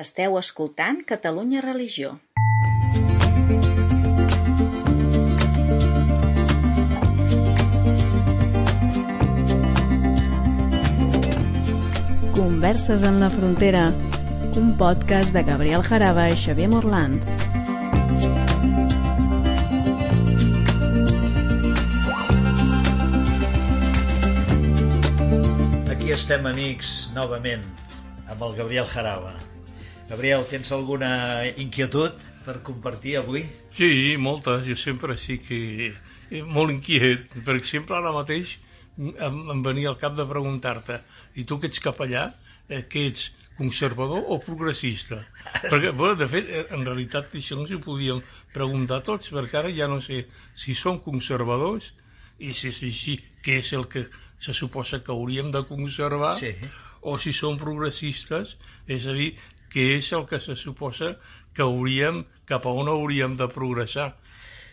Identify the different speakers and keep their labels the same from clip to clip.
Speaker 1: Esteu escoltant Catalunya Religió.
Speaker 2: Converses en la frontera, un podcast de Gabriel Jaraba i Xavier Morlans.
Speaker 3: Aquí estem, amics, novament, amb el Gabriel Jaraba. Gabriel, tens alguna inquietud per compartir avui?
Speaker 4: Sí, moltes. Jo sempre sí que eh, molt inquiet. Per exemple, ara mateix em, em venia al cap de preguntar-te i tu que ets capellà, eh, que ets conservador o progressista? Perquè, bueno, de fet, eh, en realitat això ens ho podíem preguntar tots, perquè ara ja no sé si som conservadors i si és així, què és el que se suposa que hauríem de conservar,
Speaker 3: Sí.
Speaker 4: o si som progressistes, és a dir, què és el que se suposa que hauríem, cap a on hauríem de progressar.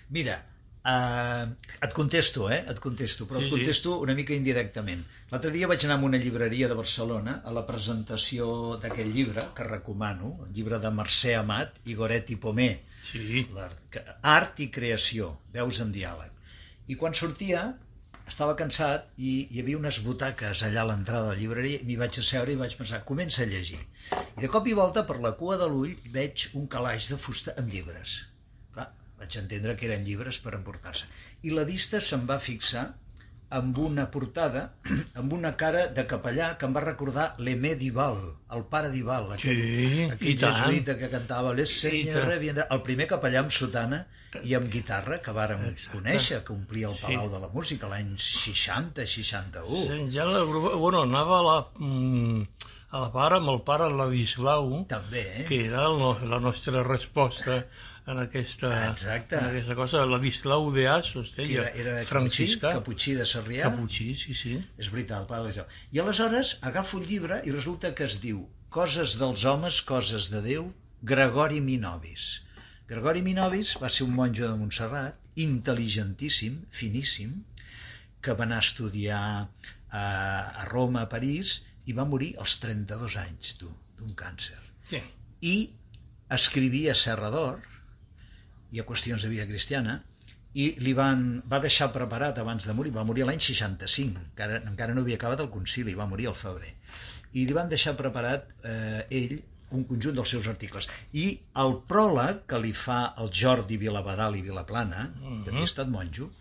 Speaker 3: Mira, uh, et contesto, eh? Et contesto, però
Speaker 4: Sí,
Speaker 3: et
Speaker 4: sí.
Speaker 3: contesto una mica indirectament. L'altre dia vaig anar a una llibreria de Barcelona a la presentació d'aquest llibre, que recomano, el llibre de Mercè Amat i Goretti Pomé,
Speaker 4: Sí,
Speaker 3: art i creació, veus en diàleg. I quan sortia estava cansat i hi havia unes butaques allà a l'entrada de la llibreria m'hi vaig asseure i vaig pensar, comença a llegir. I de cop i volta, per la cua de l'ull, veig un calaix de fusta amb llibres. Clar, vaig entendre que eren llibres per emportar-se. I la vista se'm va fixar amb una portada, amb una cara de capellà que em va recordar l'Emé Dival, el pare Dival, aquell,
Speaker 4: Sí,
Speaker 3: aquell jesuïta que cantava Les
Speaker 4: tant.
Speaker 3: viendrà, el primer capellà amb sotana i amb guitarra que vàrem
Speaker 4: Exacte.
Speaker 3: conèixer, que omplia el
Speaker 4: Sí.
Speaker 3: Palau de la Música l'any 60-61.
Speaker 4: Sí, ja la, bueno, anava a la, mm, a la part amb el pare Ladislau,
Speaker 3: També, eh?
Speaker 4: que era no- la nostra resposta en aquesta,
Speaker 3: Exacte.
Speaker 4: en aquesta cosa. Ladislau de Asos, deia,
Speaker 3: era, era
Speaker 4: franciscà.
Speaker 3: Caputxí, Caputxí de Sarrià.
Speaker 4: Caputxí, sí, sí.
Speaker 3: És veritat, el pare Eliseu. I aleshores agafo el llibre i resulta que es diu Coses dels homes, coses de Déu, Gregori Minovis. Gregori Minovis va ser un monjo de Montserrat, intel·ligentíssim, finíssim, que va anar a estudiar a, a Roma, a París, i va morir als 32 anys, d'un càncer.
Speaker 4: sí.
Speaker 3: I escrivia Serra d'Or, i a qüestions de vida cristiana, i li van, va deixar preparat abans de morir, va morir l'any 65, encara, encara no havia acabat el concili, va morir al febrer, i li van deixar preparat eh, ell un conjunt dels seus articles. I el pròleg que li fa el Jordi Vilabadal i Vilaplana, que havia estat monjo,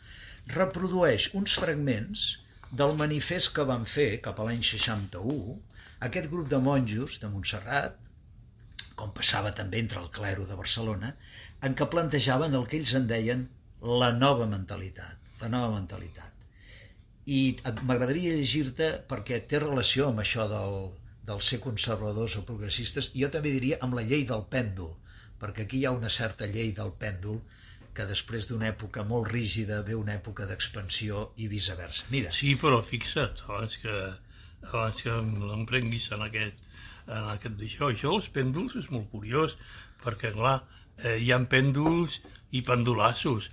Speaker 3: reprodueix uns fragments del manifest que van fer cap a l'any 61 aquest grup de monjos de Montserrat, com passava també entre el clero de Barcelona, en què plantejaven el que ells en deien la nova mentalitat, la nova mentalitat. I m'agradaria llegir-te perquè té relació amb això del, del ser conservadors o progressistes, i jo també diria amb la llei del pèndol, perquè aquí hi ha una certa llei del pèndol que després d'una època molt rígida ve una època d'expansió i viceversa. Mira,
Speaker 4: Sí, però fixa't, abans que, abans que l'emprenguis en aquest, en aquest d'això, això dels pèndols és molt curiós, perquè, clar, eh, hi ha pèndols i pendolassos.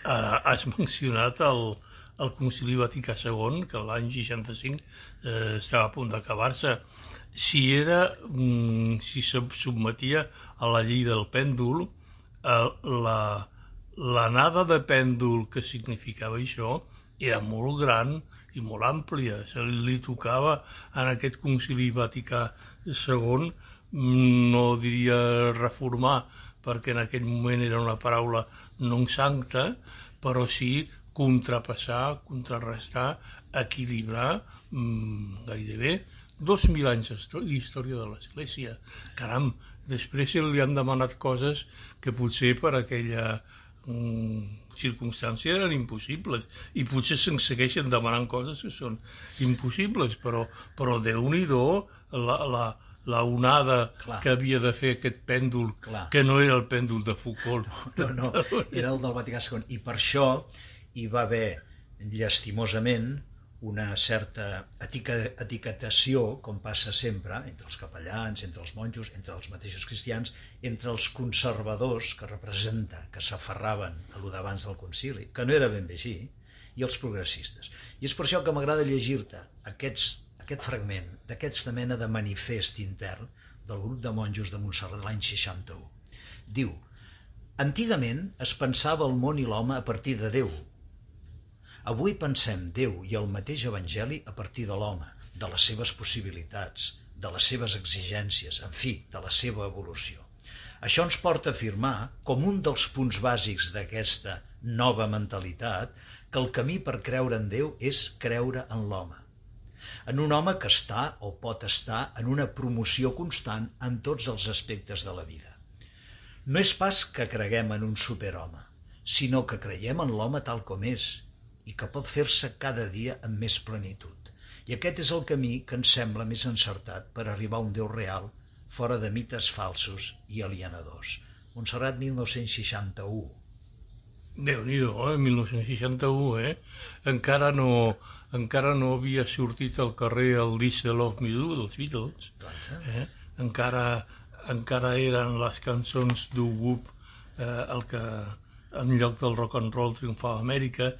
Speaker 4: Eh, has mencionat el, el Concili Vaticà II, que l'any 65 eh, estava a punt d'acabar-se. Si era, mm, si se submetia a la llei del pèndol, eh, la, l'anada de pèndol que significava això era molt gran i molt àmplia. Se li tocava en aquest concili Vaticà II, mm, no diria reformar, perquè en aquell moment era una paraula non sancta, però sí contrapassar, contrarrestar, equilibrar mm, gairebé dos mil anys d'histò- d'història de l'Església. Caram, després li han demanat coses que potser per aquella mm, circumstància eren impossibles i potser se'n segueixen demanant coses que són impossibles, però, però déu-n'hi-do la, la, la onada
Speaker 3: Clar.
Speaker 4: que havia de fer aquest pèndol,
Speaker 3: Clar.
Speaker 4: que no era el pèndol de Foucault.
Speaker 3: No, no, era el del Vaticà II. I per això hi va haver, llastimosament, una certa etiquetació, com passa sempre, entre els capellans, entre els monjos, entre els mateixos cristians, entre els conservadors, que representa, que s'aferraven a lo d'abans del concili, que no era ben bé així, i els progressistes. I és per això que m'agrada llegir-te aquest fragment d'aquesta mena de manifest intern del grup de monjos de Montserrat de l'any 61. Diu, antigament es pensava el món i l'home a partir de Déu. Avui pensem Déu i el mateix Evangeli a partir de l'home, de les seves possibilitats, de les seves exigències, en fi, de la seva evolució. Això ens porta a afirmar, com un dels punts bàsics d'aquesta nova mentalitat, que el camí per creure en Déu és creure en l'home. En un home que està o pot estar en una promoció constant en tots els aspectes de la vida. No és pas que creguem en un superhome, sinó que creiem en l'home tal com és i que pot fer-se cada dia amb més plenitud. I aquest és el camí que ens sembla més encertat per arribar a un Déu real, fora de mites falsos i alienadors. Montserrat 1961
Speaker 4: déu nhi eh? 1961, eh? Encara no, encara no havia sortit al carrer el disc de Love Me Do dels Beatles. Eh? Encara, encara eren les cançons d'U Whoop eh, el que, en lloc del rock and roll triomfava a Amèrica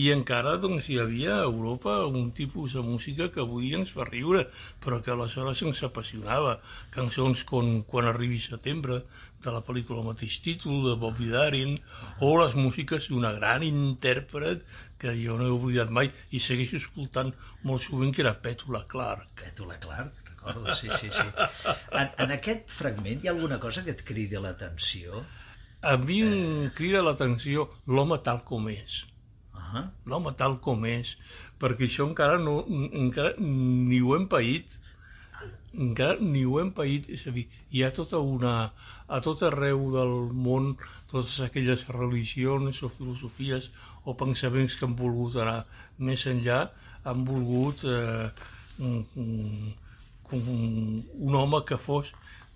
Speaker 4: i encara doncs, hi havia a Europa un tipus de música que avui ens fa riure però que aleshores ens apassionava cançons com Quan arribi setembre de la pel·lícula el mateix títol de Bobby Darin o les músiques d'una gran intèrpret que jo no he oblidat mai i segueixo escoltant molt sovint que era Petula Clark
Speaker 3: Petula Clark, recordo, sí, sí, sí. En, en aquest fragment hi ha alguna cosa que et cridi l'atenció?
Speaker 4: A mi em crida l'atenció l'home tal com és.
Speaker 3: Uh -huh.
Speaker 4: L'home tal com és, perquè això encara no, encara ni ho hem paït, encara ni ho hem paït, és a dir, hi ha tota una, a tot arreu del món, totes aquelles religions o filosofies o pensaments que han volgut anar més enllà, han volgut eh, un, un, un home que fos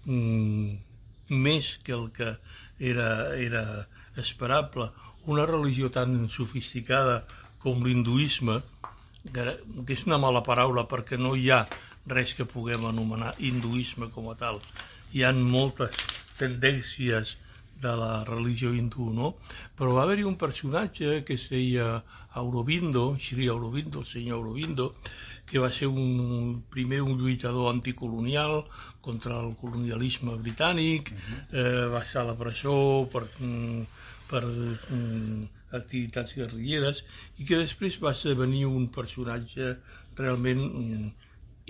Speaker 4: mm, més que el que era, era esperable. Una religió tan sofisticada com l'hinduisme, que és una mala paraula perquè no hi ha res que puguem anomenar hinduisme com a tal. Hi han moltes tendències de la religió hindú, no? Però va haver-hi un personatge que es deia Aurobindo, Shri Aurobindo, el senyor Aurobindo, que va ser un, primer un lluitador anticolonial contra el colonialisme britànic, eh, va estar a la presó per, mm, per mm, activitats guerrilleres i que després va esdevenir un personatge realment mm,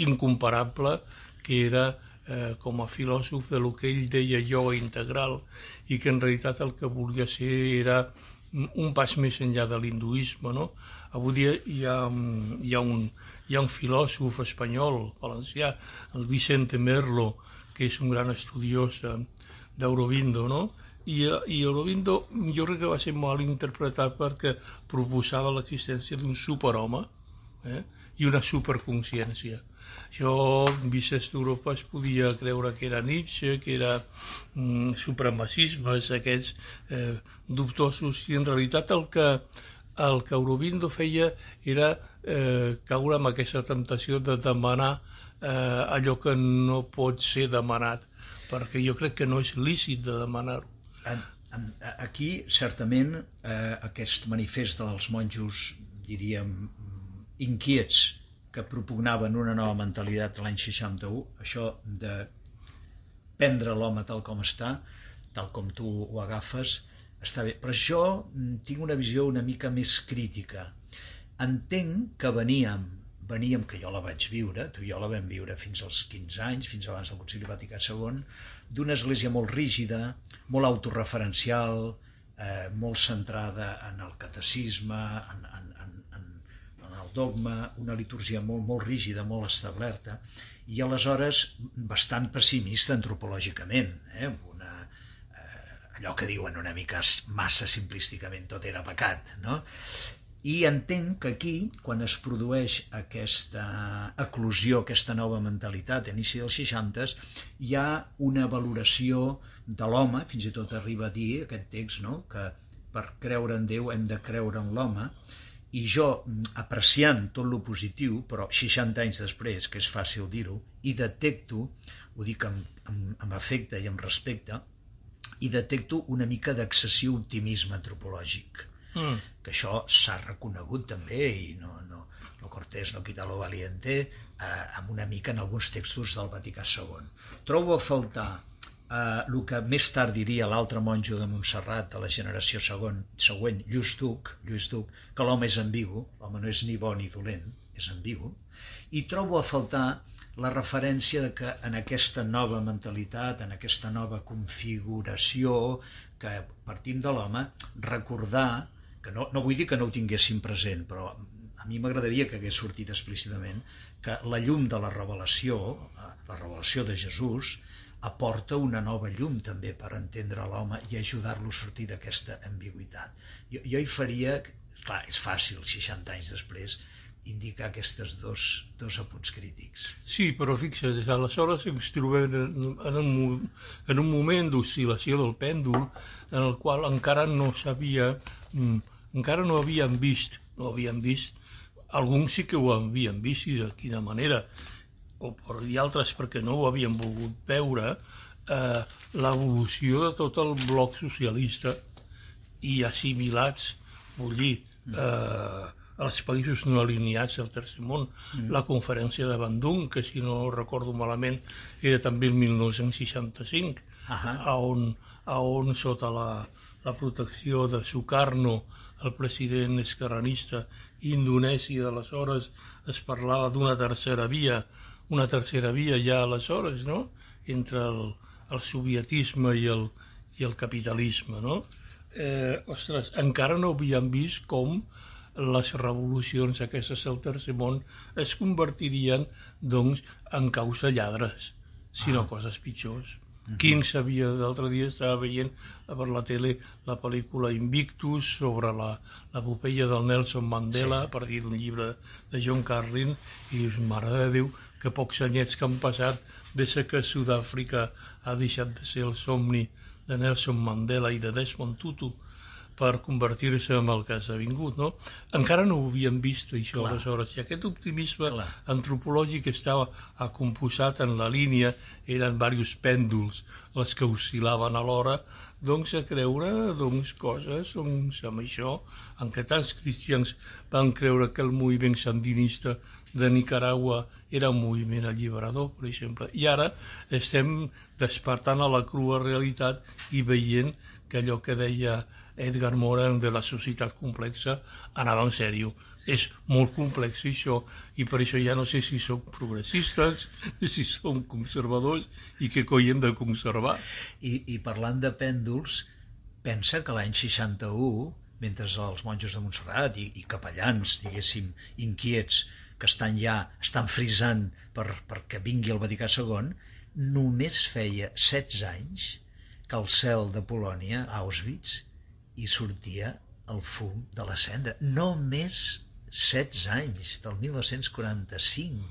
Speaker 4: incomparable que era eh, com a filòsof de lo que ell deia ioga integral i que en realitat el que volia ser era un pas més enllà de l'hinduisme. No? Avui dia hi ha, hi, ha un, hi ha un filòsof espanyol, valencià, el Vicente Merlo, que és un gran estudiós d'Eurobindo, no? I, i Aurobindo jo crec que va ser mal interpretat perquè proposava l'existència d'un superhome eh? i una superconsciència jo, vist d'Europa, es podia creure que era Nietzsche, que era mm, supremacismes, aquests eh, dubtosos, i en realitat el que, el que Aurobindo feia era eh, caure amb aquesta temptació de demanar eh, allò que no pot ser demanat, perquè jo crec que no és lícit de demanar-ho.
Speaker 3: Aquí, certament, eh, aquest manifest dels monjos, diríem, inquiets que propugnaven una nova mentalitat l'any 61, això de prendre l'home tal com està, tal com tu ho agafes, està bé. Però jo tinc una visió una mica més crítica. Entenc que veníem, veníem, que jo la vaig viure, tu i jo la vam viure fins als 15 anys, fins abans del Concili Vaticà II, d'una església molt rígida, molt autorreferencial, eh, molt centrada en el catecisme, en, en, dogma, una litúrgia molt, molt rígida, molt establerta, i aleshores bastant pessimista antropològicament, eh? una, eh, allò que diuen una mica massa simplísticament tot era pecat, no? I entenc que aquí, quan es produeix aquesta eclosió, aquesta nova mentalitat, a inici dels 60, hi ha una valoració de l'home, fins i tot arriba a dir aquest text, no? que per creure en Déu hem de creure en l'home, i jo, apreciant tot lo positiu, però 60 anys després, que és fàcil dir-ho, i detecto, ho dic amb, amb, amb afecte i amb respecte, i detecto una mica d'excessiu optimisme antropològic. Mm. Que això s'ha reconegut també i no, no, no Cortés no quita lo valiente, eh, amb una mica en alguns textos del Vaticà II. Trobo a faltar eh, el que més tard diria l'altre monjo de Montserrat de la generació segon, següent, Lluís Duc, Lluís Duc, que l'home és ambigu, l'home no és ni bo ni dolent, és ambigu, i trobo a faltar la referència de que en aquesta nova mentalitat, en aquesta nova configuració que partim de l'home, recordar, que no, no vull dir que no ho tinguéssim present, però a mi m'agradaria que hagués sortit explícitament que la llum de la revelació, eh, la revelació de Jesús, aporta una nova llum també per entendre l'home i ajudar-lo a sortir d'aquesta ambigüitat. Jo, jo hi faria, clar, és fàcil 60 anys després, indicar aquests dos, dos apunts crítics.
Speaker 4: Sí, però fixa't, aleshores ens trobem en, en, un, en un moment d'oscil·lació del pèndol en el qual encara no sabia, mm, encara no havíem vist, no havíem vist, alguns sí que ho havien vist i de quina manera, o per, altres perquè no ho havien volgut veure, eh, l'evolució de tot el bloc socialista i assimilats, vull dir, eh, als països no alineats del Tercer Món. Mm. La conferència de Bandung, que si no recordo malament era també el 1965, uh -huh. a, on, a on sota la, la protecció de Sukarno, el president esquerranista indonesi d'aleshores, es parlava d'una tercera via, una tercera via ja aleshores, no?, entre el, el sovietisme i el, i el capitalisme, no? Eh, ostres, encara no havíem vist com les revolucions aquestes del tercer món es convertirien doncs en caus de lladres, sinó ah. coses pitjors. Uh -huh. King sabia, l'altre dia estava veient per la tele la pel·lícula Invictus sobre l'epopeia del Nelson Mandela sí. a partir d'un llibre de John Carlin i dius, mare de Déu, que pocs anyets que han passat des que Sud-àfrica ha deixat de ser el somni de Nelson Mandela i de Desmond Tutu per convertir-se en el que ha vingut, no? Encara no ho havíem vist, això, Clar. aleshores, i aquest optimisme Clar. antropològic estava acomposat en la línia, eren diversos pèndols els que oscil·laven alhora, doncs a creure doncs, coses doncs, amb això, en què tants cristians van creure que el moviment sandinista de Nicaragua era un moviment alliberador, per exemple. I ara estem despertant a la crua realitat i veient que allò que deia Edgar Morin de la societat complexa anava en sèrio. És molt complex això i per això ja no sé si som progressistes, si som conservadors i què coi hem de conservar.
Speaker 3: I, i parlant de pèndols, pensa que l'any 61, mentre els monjos de Montserrat i, i capellans, diguéssim, inquiets, que estan ja, estan frisant per, vingui el Vaticà II, només feia 16 anys que al cel de Polònia, Auschwitz, i sortia el fum de la cendra. Només 16 anys, del 1945.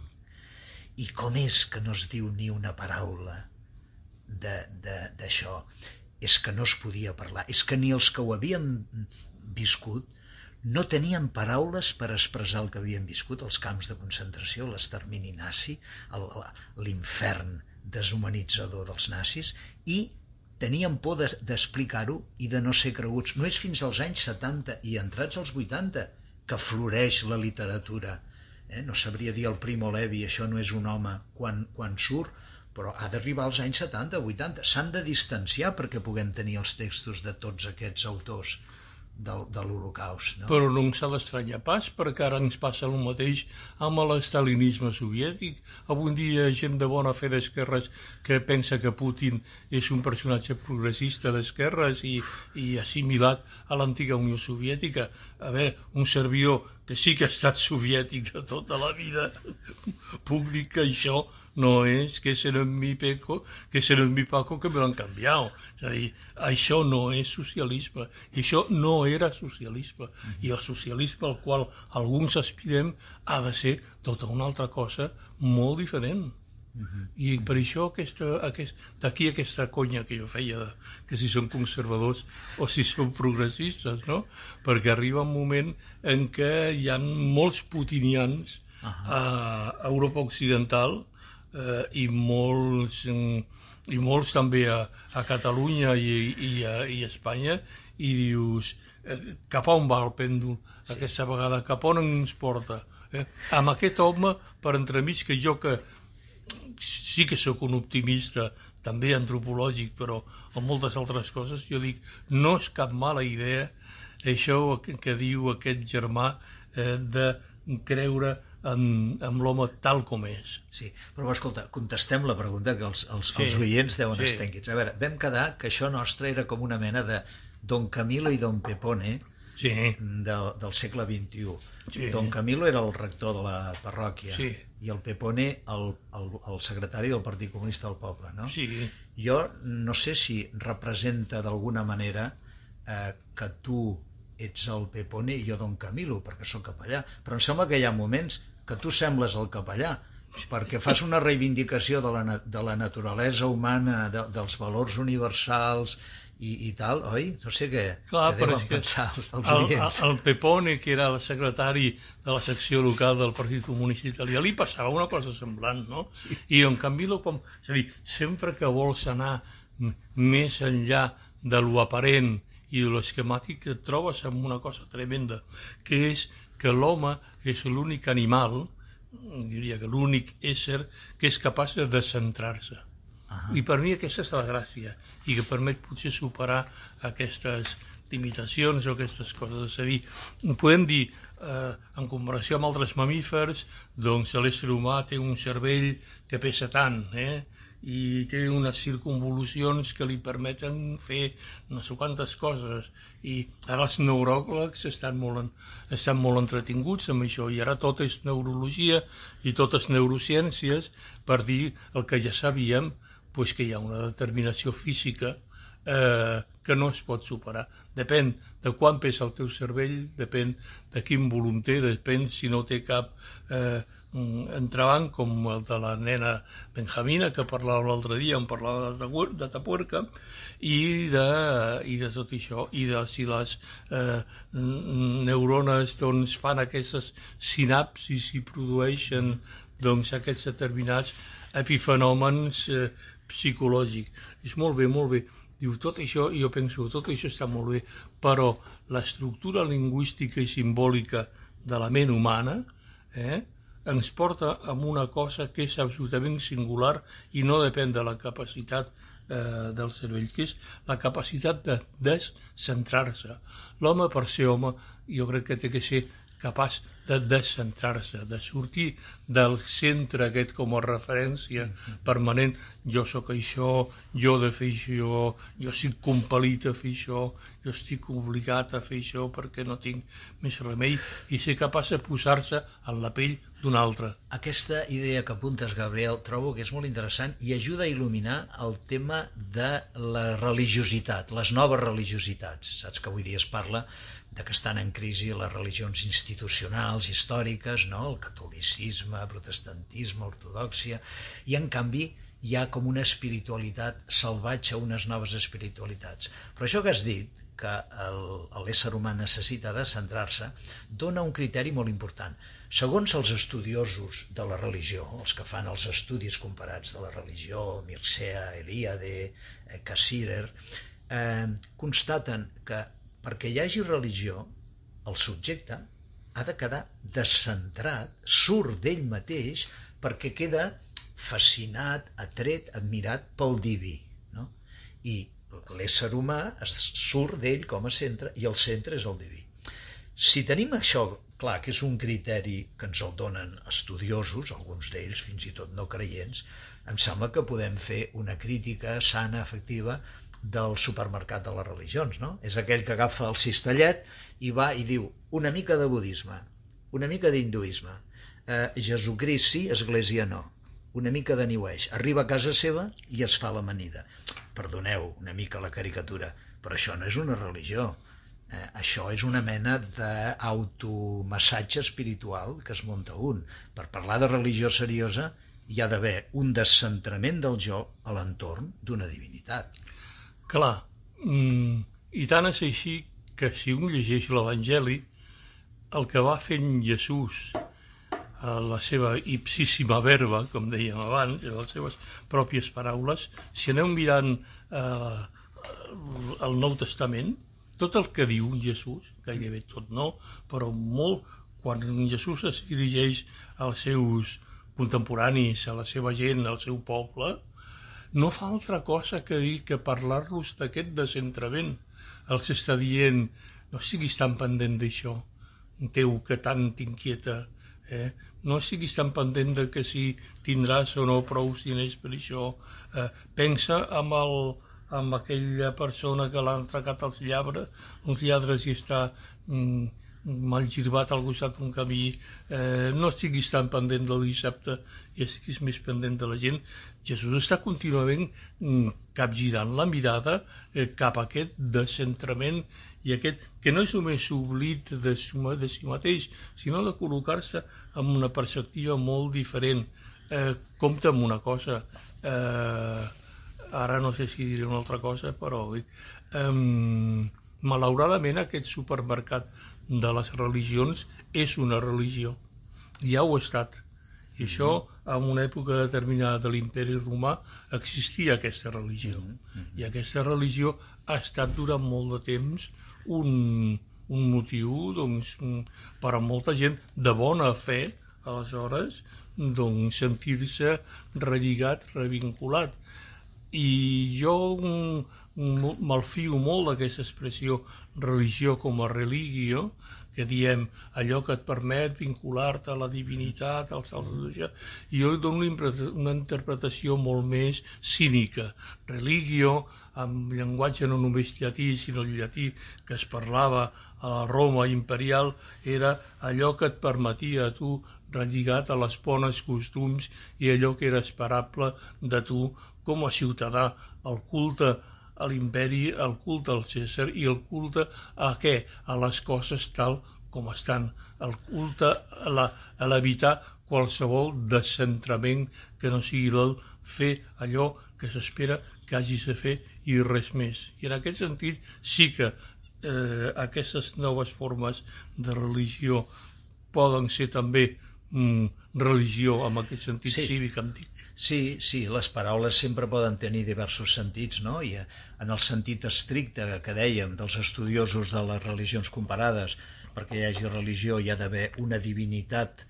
Speaker 3: I com és que no es diu ni una paraula d'això? És que no es podia parlar. És que ni els que ho havien viscut no tenien paraules per expressar el que havien viscut, els camps de concentració, l'extermini nazi, l'infern deshumanitzador dels nazis, i tenien por d'explicar-ho i de no ser creguts. No és fins als anys 70 i entrats als 80 que floreix la literatura. Eh? No sabria dir el Primo Levi, això no és un home quan, quan surt, però ha d'arribar als anys 70, 80. S'han de distanciar perquè puguem tenir els textos de tots aquests autors del, de l'Holocaust. No?
Speaker 4: Però no ens s'ha d'estranyar pas, perquè ara ens passa el mateix amb l'estalinisme soviètic. Avui dia gent de bona fe d'esquerres que pensa que Putin és un personatge progressista d'esquerres i, i assimilat a l'antiga Unió Soviètica. A veure, un servidor que sí que ha estat soviètic de tota la vida, puc dir que això no es que es mi peco, que es mi paco, que me lo han canviat. És a dir, això no és socialisme, i això no era socialisme, i el socialisme al qual alguns aspirem ha de ser tota una altra cosa molt diferent. Uh -huh. I per això aquesta, aquest, d'aquí aquesta conya que jo feia, de, que si són conservadors o si són progressistes, no? Perquè arriba un moment en què hi ha molts putinians uh -huh. a Europa Occidental eh, i molts, i molts també a, a Catalunya i, i, a, i a Espanya, i dius, eh, cap on va el pèndol sí. aquesta vegada, cap on ens porta? Eh? Amb aquest home, per entremig, que jo que sí que sóc un optimista, també antropològic, però en moltes altres coses, jo dic, no és cap mala idea això que, que diu aquest germà eh, de creure en, en l'home tal com és.
Speaker 3: Sí, però escolta, contestem la pregunta que els, els, sí, els oients deuen sí. estar inquiets. A veure, vam quedar que això nostre era com una mena de Don Camilo i Don Pepone
Speaker 4: sí.
Speaker 3: del, del segle XXI.
Speaker 4: Sí.
Speaker 3: Don Camilo era el rector de la parròquia
Speaker 4: sí.
Speaker 3: i el Pepone el, el, el secretari del Partit Comunista del Poble, no?
Speaker 4: Sí.
Speaker 3: Jo no sé si representa d'alguna manera eh, que tu ets el Pepone i jo Don Camilo, perquè sóc capellà, però em sembla que hi ha moments que tu sembles el capellà, perquè fas una reivindicació de la, de la naturalesa humana, de, dels valors universals i, i tal, oi? No sé què,
Speaker 4: Clar,
Speaker 3: què deuen
Speaker 4: que
Speaker 3: pensar els, els
Speaker 4: el, el, el Pepone, que era el secretari de la secció local del Partit Comunista Italià, li passava una cosa semblant, no? Sí. I en Camilo, com, és a dir, sempre que vols anar més enllà de lo aparent i de l'esquemàtic et trobes amb una cosa tremenda, que és que l'home és l'únic animal, diria que l'únic ésser que és capaç de descentrar-se.
Speaker 3: Ah
Speaker 4: I per mi aquesta és la gràcia, i que permet potser superar aquestes limitacions o aquestes coses. És a dir, podem dir, eh, en comparació amb altres mamífers, doncs l'ésser humà té un cervell que pesa tant, eh? I té unes circunvolucions que li permeten fer no sé quantes coses i ara els neuròlegs estan molt, estan molt entretinguts amb això i ara tot és neurologia i totes neurociències per dir el que ja sabíem pues que hi ha una determinació física eh, que no es pot superar. Depèn de quan pesa el teu cervell, depèn de quin volum té, depèn si no té cap eh, entrebanc com el de la nena Benjamina, que parlava l'altre dia, en parlava de, de Tapuerca, i de, i de tot això, i de si les eh, neurones doncs, fan aquestes sinapsis i produeixen doncs, aquests determinats epifenòmens eh, psicològics. És molt bé, molt bé Diu, tot això, jo penso, tot això està molt bé, però l'estructura lingüística i simbòlica de la ment humana eh, ens porta a una cosa que és absolutament singular i no depèn de la capacitat eh, del cervell, que és la capacitat de descentrar-se. L'home, per ser home, jo crec que té que ser capaç de descentrar-se, de sortir del centre aquest com a referència permanent. Jo sóc això, jo de fer això, jo estic compel·lit a fer això, jo estic obligat a fer això perquè no tinc més remei i ser capaç de posar-se en la pell d'un altre.
Speaker 3: Aquesta idea que apuntes, Gabriel, trobo que és molt interessant i ajuda a il·luminar el tema de la religiositat, les noves religiositats. Saps que avui dia es parla de que estan en crisi les religions institucionals, històriques, no? el catolicisme, protestantisme, ortodoxia, i en canvi hi ha com una espiritualitat salvatge, unes noves espiritualitats. Però això que has dit, que l'ésser humà necessita de centrar-se, dona un criteri molt important. Segons els estudiosos de la religió, els que fan els estudis comparats de la religió, Mircea, Eliade, eh, Cassirer, eh, constaten que perquè hi hagi religió, el subjecte ha de quedar descentrat, surt d'ell mateix, perquè queda fascinat, atret, admirat pel diví. No? I l'ésser humà es surt d'ell com a centre i el centre és el diví. Si tenim això clar, que és un criteri que ens el donen estudiosos, alguns d'ells fins i tot no creients, em sembla que podem fer una crítica sana, efectiva, del supermercat de les religions, no? És aquell que agafa el cistellet i va i diu una mica de budisme, una mica d'hinduisme, eh, Jesucrist sí, Església no, una mica de New Age. Arriba a casa seva i es fa l'amanida. Perdoneu una mica la caricatura, però això no és una religió. Eh, això és una mena d'automassatge espiritual que es munta un. Per parlar de religió seriosa hi ha d'haver un descentrament del jo a l'entorn d'una divinitat.
Speaker 4: Clar, mm, i tant és així que si un llegeix l'Evangeli, el que va fent Jesús a la seva ipsíssima verba, com dèiem abans, les seves pròpies paraules, si aneu mirant eh, el Nou Testament, tot el que diu Jesús, gairebé tot no, però molt, quan Jesús es dirigeix als seus contemporanis, a la seva gent, al seu poble, no fa altra cosa que dir que parlar-los d'aquest descentrament. Els està dient, no siguis tan pendent d'això, teu que tant t'inquieta, eh? no siguis tan pendent de que si tindràs o no prou diners per això. Eh, pensa amb, el, amb aquella persona que l'ha entregat als lladres, uns lladres i està mm, mal girbat al costat d'un camí, eh, no estiguis tan pendent del dissabte i estiguis més pendent de la gent. Jesús està contínuament mm, capgirant la mirada eh, cap a aquest descentrament i aquest que no és només oblit de, de si mateix, sinó de col·locar-se en una perspectiva molt diferent. Eh, compta amb una cosa, eh, ara no sé si diré una altra cosa, però eh, malauradament aquest supermercat de les religions és una religió. Ja ho ha estat. I això, en una època determinada de l'imperi romà, existia aquesta religió. I aquesta religió ha estat durant molt de temps un, un motiu doncs, per a molta gent de bona fe, aleshores, doncs, sentir-se relligat, revinculat. I jo malfio molt d'aquesta expressió religió com a religio, que diem allò que et permet vincular-te a la divinitat, als salts, i jo dono una interpretació molt més cínica. Religio, amb llenguatge no només llatí, sinó el llatí que es parlava a la Roma imperial, era allò que et permetia a tu relligat a les bones costums i allò que era esperable de tu com a ciutadà, el culte a l'imperi, el culte al César i el culte a què? A les coses tal com estan. El culte a l'evitar qualsevol descentrament que no sigui el fer allò que s'espera que hagis de fer i res més. I en aquest sentit sí que eh, aquestes noves formes de religió poden ser també mm, religió, amb aquest sentit sí. cívic, em dic.
Speaker 3: Sí, sí, les paraules sempre poden tenir diversos sentits, no? I eh, en el sentit estricte que dèiem dels estudiosos de les religions comparades, perquè hi hagi religió hi ha d'haver una divinitat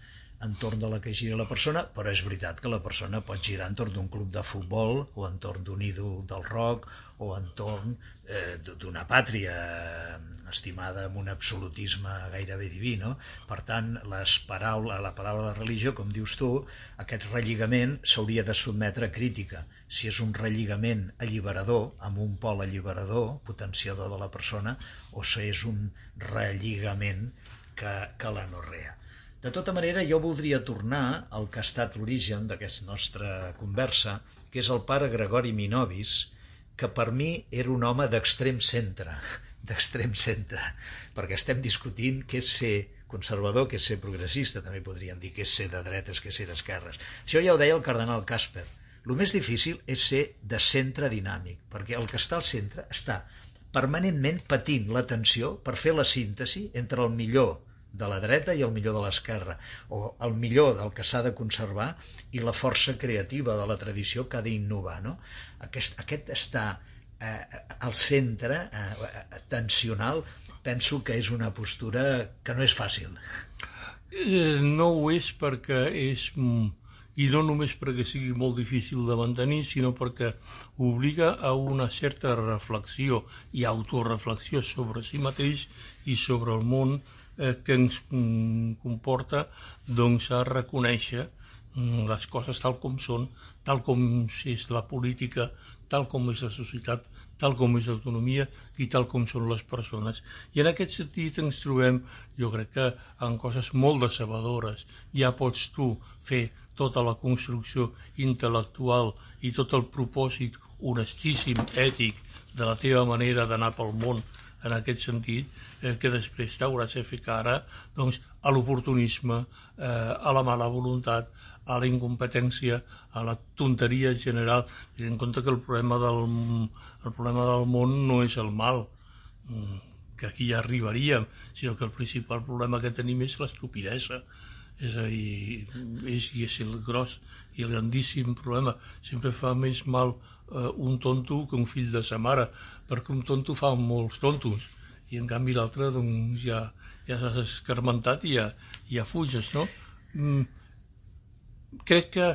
Speaker 3: entorn de la que gira la persona, però és veritat que la persona pot girar entorn d'un club de futbol o entorn d'un ídol del rock o entorn eh, d'una pàtria eh, estimada amb un absolutisme gairebé diví. No? Per tant, les paraula, la paraula de religió, com dius tu, aquest relligament s'hauria de sotmetre a crítica. Si és un relligament alliberador, amb un pol alliberador, potenciador de la persona, o si és un relligament que, que l'anorrea. De tota manera, jo voldria tornar al que ha estat l'origen d'aquesta nostra conversa, que és el pare Gregori Minovis, que per mi era un home d'extrem centre, d'extrem centre, perquè estem discutint què és ser conservador, què és ser progressista, també podríem dir què és ser de dretes, què és ser d'esquerres. Això ja ho deia el cardenal Casper. El més difícil és ser de centre dinàmic, perquè el que està al centre està permanentment patint la tensió per fer la síntesi entre el millor de la dreta i el millor de l'esquerra, o el millor del que s'ha de conservar i la força creativa de la tradició que ha d'innovar. No? Aquest, aquest està eh, al centre eh, tensional, penso que és una postura que no és fàcil.
Speaker 4: Eh, no ho és perquè és i no només perquè sigui molt difícil de mantenir, sinó perquè obliga a una certa reflexió i autoreflexió sobre si mateix i sobre el món eh, que ens mm, comporta doncs, a reconèixer mm, les coses tal com són, tal com és la política, tal com és la societat, tal com és l'autonomia i tal com són les persones. I en aquest sentit ens trobem, jo crec que en coses molt decebedores. Ja pots tu fer tota la construcció intel·lectual i tot el propòsit honestíssim, ètic, de la teva manera d'anar pel món en aquest sentit, eh, que després t'hauràs de ficar ara doncs, a l'oportunisme, eh, a la mala voluntat, a la incompetència, a la tonteria general, tenint en compte que el problema del, el problema del món no és el mal, mm, que aquí ja arribaríem, sinó que el principal problema que tenim és l'estupidesa. És a dir, és, és el gros i el grandíssim problema. Sempre fa més mal eh, un tonto que un fill de sa mare, perquè un tonto fa molts tontos i en canvi l'altre doncs, ja, ja s'ha escarmentat i ja, ja fuges, no? Mm, crec que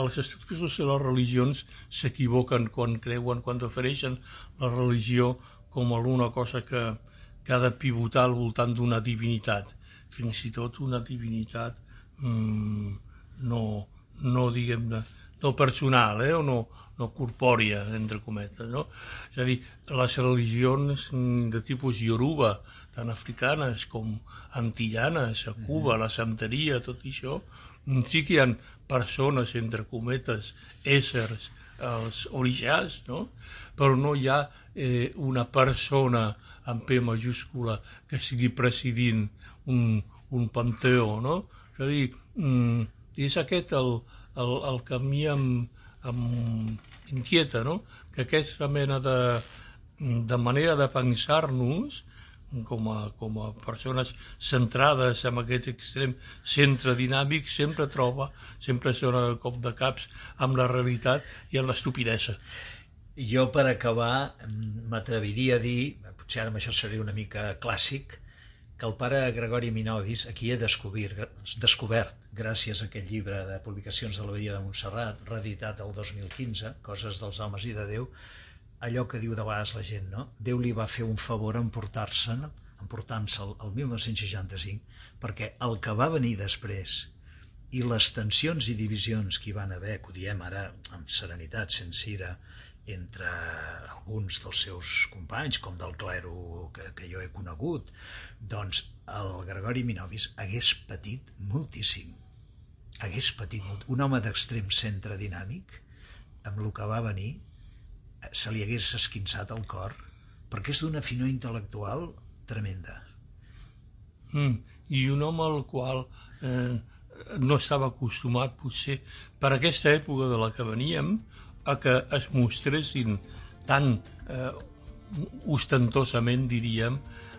Speaker 4: els estudiosos de les religions s'equivoquen quan creuen, quan ofereixen la religió com alguna cosa que, que ha de pivotar al voltant d'una divinitat. Fins i tot una divinitat no, no diguem-ne, no personal, eh, o no, no corpòria, entre cometes, no? És a dir, les religions de tipus Yoruba, tant africanes com antillanes, a Cuba, la santeria, tot això, sí que hi ha persones, entre cometes, éssers, els orixàs, no? però no hi ha eh, una persona amb P majúscula que sigui presidint un, un panteó, no? És a dir, mm, és aquest el, el, el que a mi em, em inquieta, no? Que aquesta mena de, de manera de pensar-nos com a, com a persones centrades en aquest extrem centre dinàmic sempre troba, sempre sona el cop de caps amb la realitat i amb l'estupidesa.
Speaker 3: Jo, per acabar, m'atreviria a dir, potser ara això seria una mica clàssic, que el pare Gregori Minovis aquí he descobert, descobert gràcies a aquest llibre de publicacions de la Badia de Montserrat, reeditat el 2015, Coses dels homes i de Déu, allò que diu de vegades la gent, no? Déu li va fer un favor emportar-se'n, emportant-se'l el 1965, perquè el que va venir després i les tensions i divisions que hi van haver, que ho diem ara amb serenitat, sense ira, entre alguns dels seus companys, com del clero que, que jo he conegut, doncs el Gregori Minovis hagués patit moltíssim. Hagués patit molt. Un home d'extrem centre dinàmic, amb el que va venir, se li hagués esquinçat el cor, perquè és d'una finor intel·lectual tremenda.
Speaker 4: Mm, I un home al qual eh, no estava acostumat, potser, per aquesta època de la que veníem, a que es mostressin tan eh, ostentosament, diríem,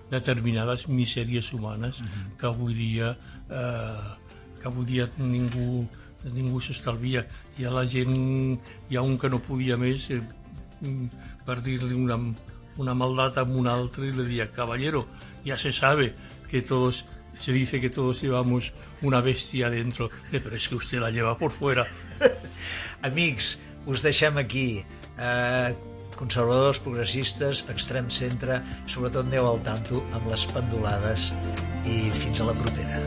Speaker 4: determinades misèries humanes mm -hmm. que avui dia eh, que avui dia ningú ningú s'estalvia. Hi ha la gent, hi ha un que no podia més, eh, per dir-li una, una maldad a un altre y le decía, caballero, ya se sabe que todos, se dice que todos llevamos una bestia dentro, eh, pero es que usted la lleva por fuera.
Speaker 3: Amics, us deixem aquí. Eh, conservadors, progressistes, extrem centre, sobretot aneu al tanto amb les pendulades i fins a la propera.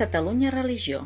Speaker 1: Catalunya Religió